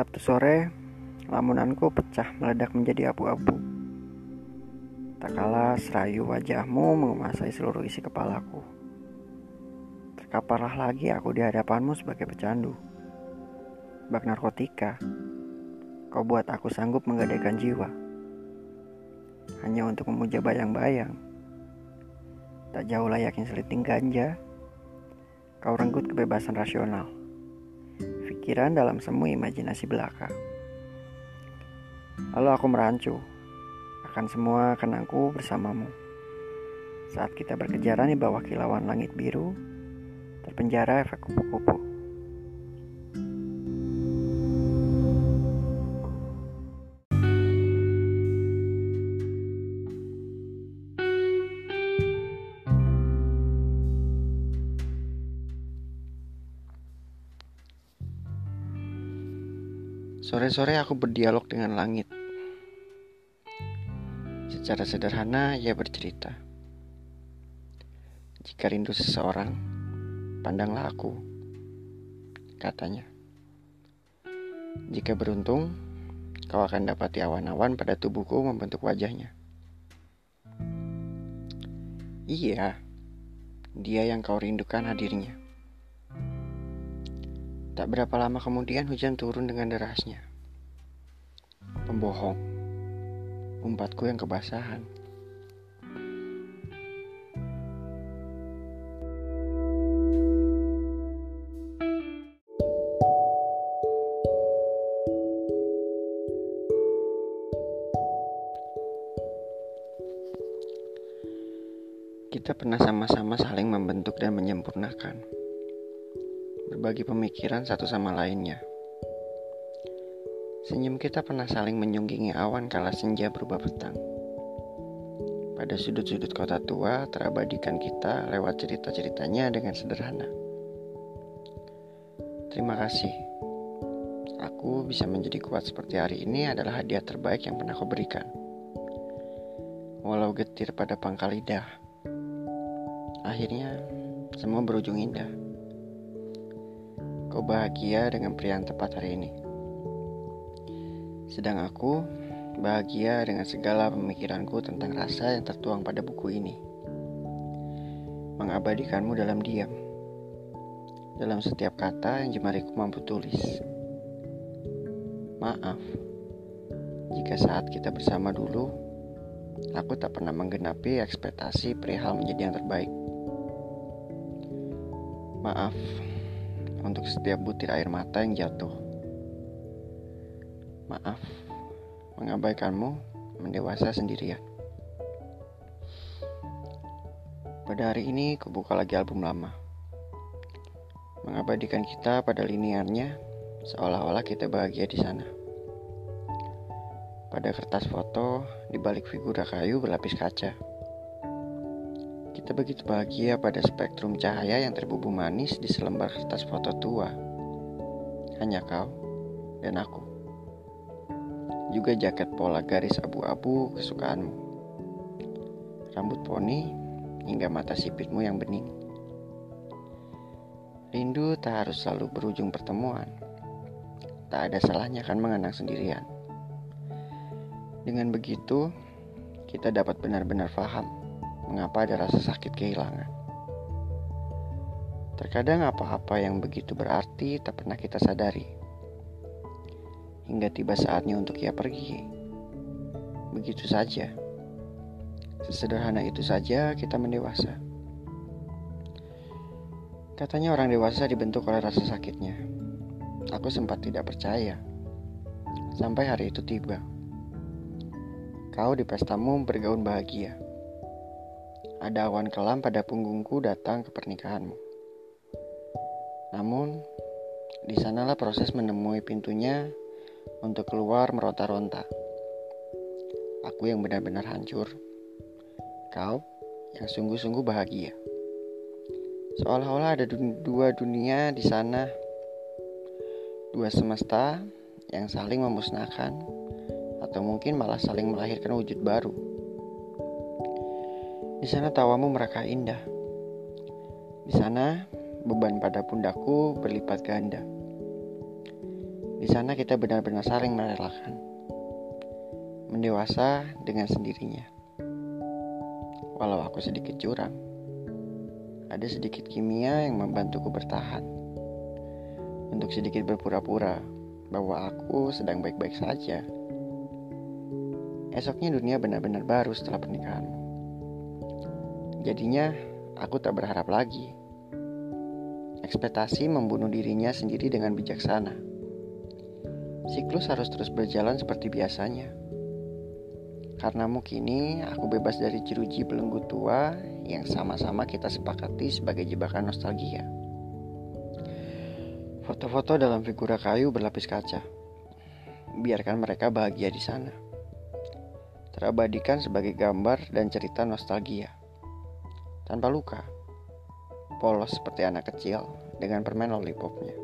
Sabtu sore, lamunanku pecah meledak menjadi abu-abu. Tak kalah serayu wajahmu menguasai seluruh isi kepalaku. Terkaparlah lagi aku di hadapanmu sebagai pecandu. Bak narkotika, kau buat aku sanggup menggadaikan jiwa. Hanya untuk memuja bayang-bayang. Tak jauh layaknya seliting ganja, kau renggut kebebasan rasional pikiran dalam semu imajinasi belaka. Lalu aku merancu akan semua kenangku bersamamu. Saat kita berkejaran di bawah kilauan langit biru, terpenjara efek kupu-kupu. Sore-sore aku berdialog dengan langit. Secara sederhana ia bercerita. Jika rindu seseorang, pandanglah aku. Katanya. Jika beruntung, kau akan dapati awan-awan pada tubuhku membentuk wajahnya. Iya, dia yang kau rindukan hadirnya. Tak berapa lama kemudian hujan turun dengan derasnya. Pembohong. Umpatku yang kebasahan. Kita pernah sama-sama saling membentuk dan menyempurnakan berbagi pemikiran satu sama lainnya. Senyum kita pernah saling menyunggingi awan kala senja berubah petang. Pada sudut-sudut kota tua terabadikan kita lewat cerita-ceritanya dengan sederhana. Terima kasih. Aku bisa menjadi kuat seperti hari ini adalah hadiah terbaik yang pernah kau berikan. Walau getir pada pangkal lidah, akhirnya semua berujung indah. Kau bahagia dengan pria yang tepat hari ini. Sedang aku bahagia dengan segala pemikiranku tentang rasa yang tertuang pada buku ini. Mengabadikanmu dalam diam. Dalam setiap kata yang jemariku mampu tulis. Maaf, jika saat kita bersama dulu, aku tak pernah menggenapi ekspektasi perihal menjadi yang terbaik. Maaf, untuk setiap butir air mata yang jatuh. Maaf, mengabaikanmu mendewasa sendirian. Pada hari ini, kubuka lagi album lama. Mengabadikan kita pada linearnya, seolah-olah kita bahagia di sana. Pada kertas foto, di balik figura kayu berlapis kaca. Kita begitu bahagia pada spektrum cahaya yang terbubuh manis di selembar kertas foto tua. Hanya kau dan aku. Juga jaket pola garis abu-abu kesukaanmu. Rambut poni hingga mata sipitmu yang bening. Rindu tak harus selalu berujung pertemuan. Tak ada salahnya kan mengenang sendirian. Dengan begitu, kita dapat benar-benar paham mengapa ada rasa sakit kehilangan. Terkadang apa-apa yang begitu berarti tak pernah kita sadari. Hingga tiba saatnya untuk ia pergi. Begitu saja. Sesederhana itu saja kita mendewasa. Katanya orang dewasa dibentuk oleh rasa sakitnya. Aku sempat tidak percaya. Sampai hari itu tiba. Kau di pestamu bergaun bahagia ada awan kelam pada punggungku datang ke pernikahanmu. Namun, di sanalah proses menemui pintunya untuk keluar meronta-ronta. Aku yang benar-benar hancur. Kau yang sungguh-sungguh bahagia. Seolah-olah ada dua dunia di sana. Dua semesta yang saling memusnahkan atau mungkin malah saling melahirkan wujud baru. Di sana tawamu mereka indah. Di sana beban pada pundakku berlipat ganda. Di sana kita benar-benar saling merelakan. Mendewasa dengan sendirinya. Walau aku sedikit curang, ada sedikit kimia yang membantuku bertahan. Untuk sedikit berpura-pura bahwa aku sedang baik-baik saja. Esoknya dunia benar-benar baru setelah pernikahanmu. Jadinya, aku tak berharap lagi. Ekspektasi membunuh dirinya sendiri dengan bijaksana siklus harus terus berjalan seperti biasanya. Karena kini aku bebas dari jeruji belenggu tua yang sama-sama kita sepakati sebagai jebakan nostalgia. Foto-foto dalam figura kayu berlapis kaca. Biarkan mereka bahagia di sana. Terabadikan sebagai gambar dan cerita nostalgia. Tanpa luka. Polos seperti anak kecil dengan permen lollipopnya.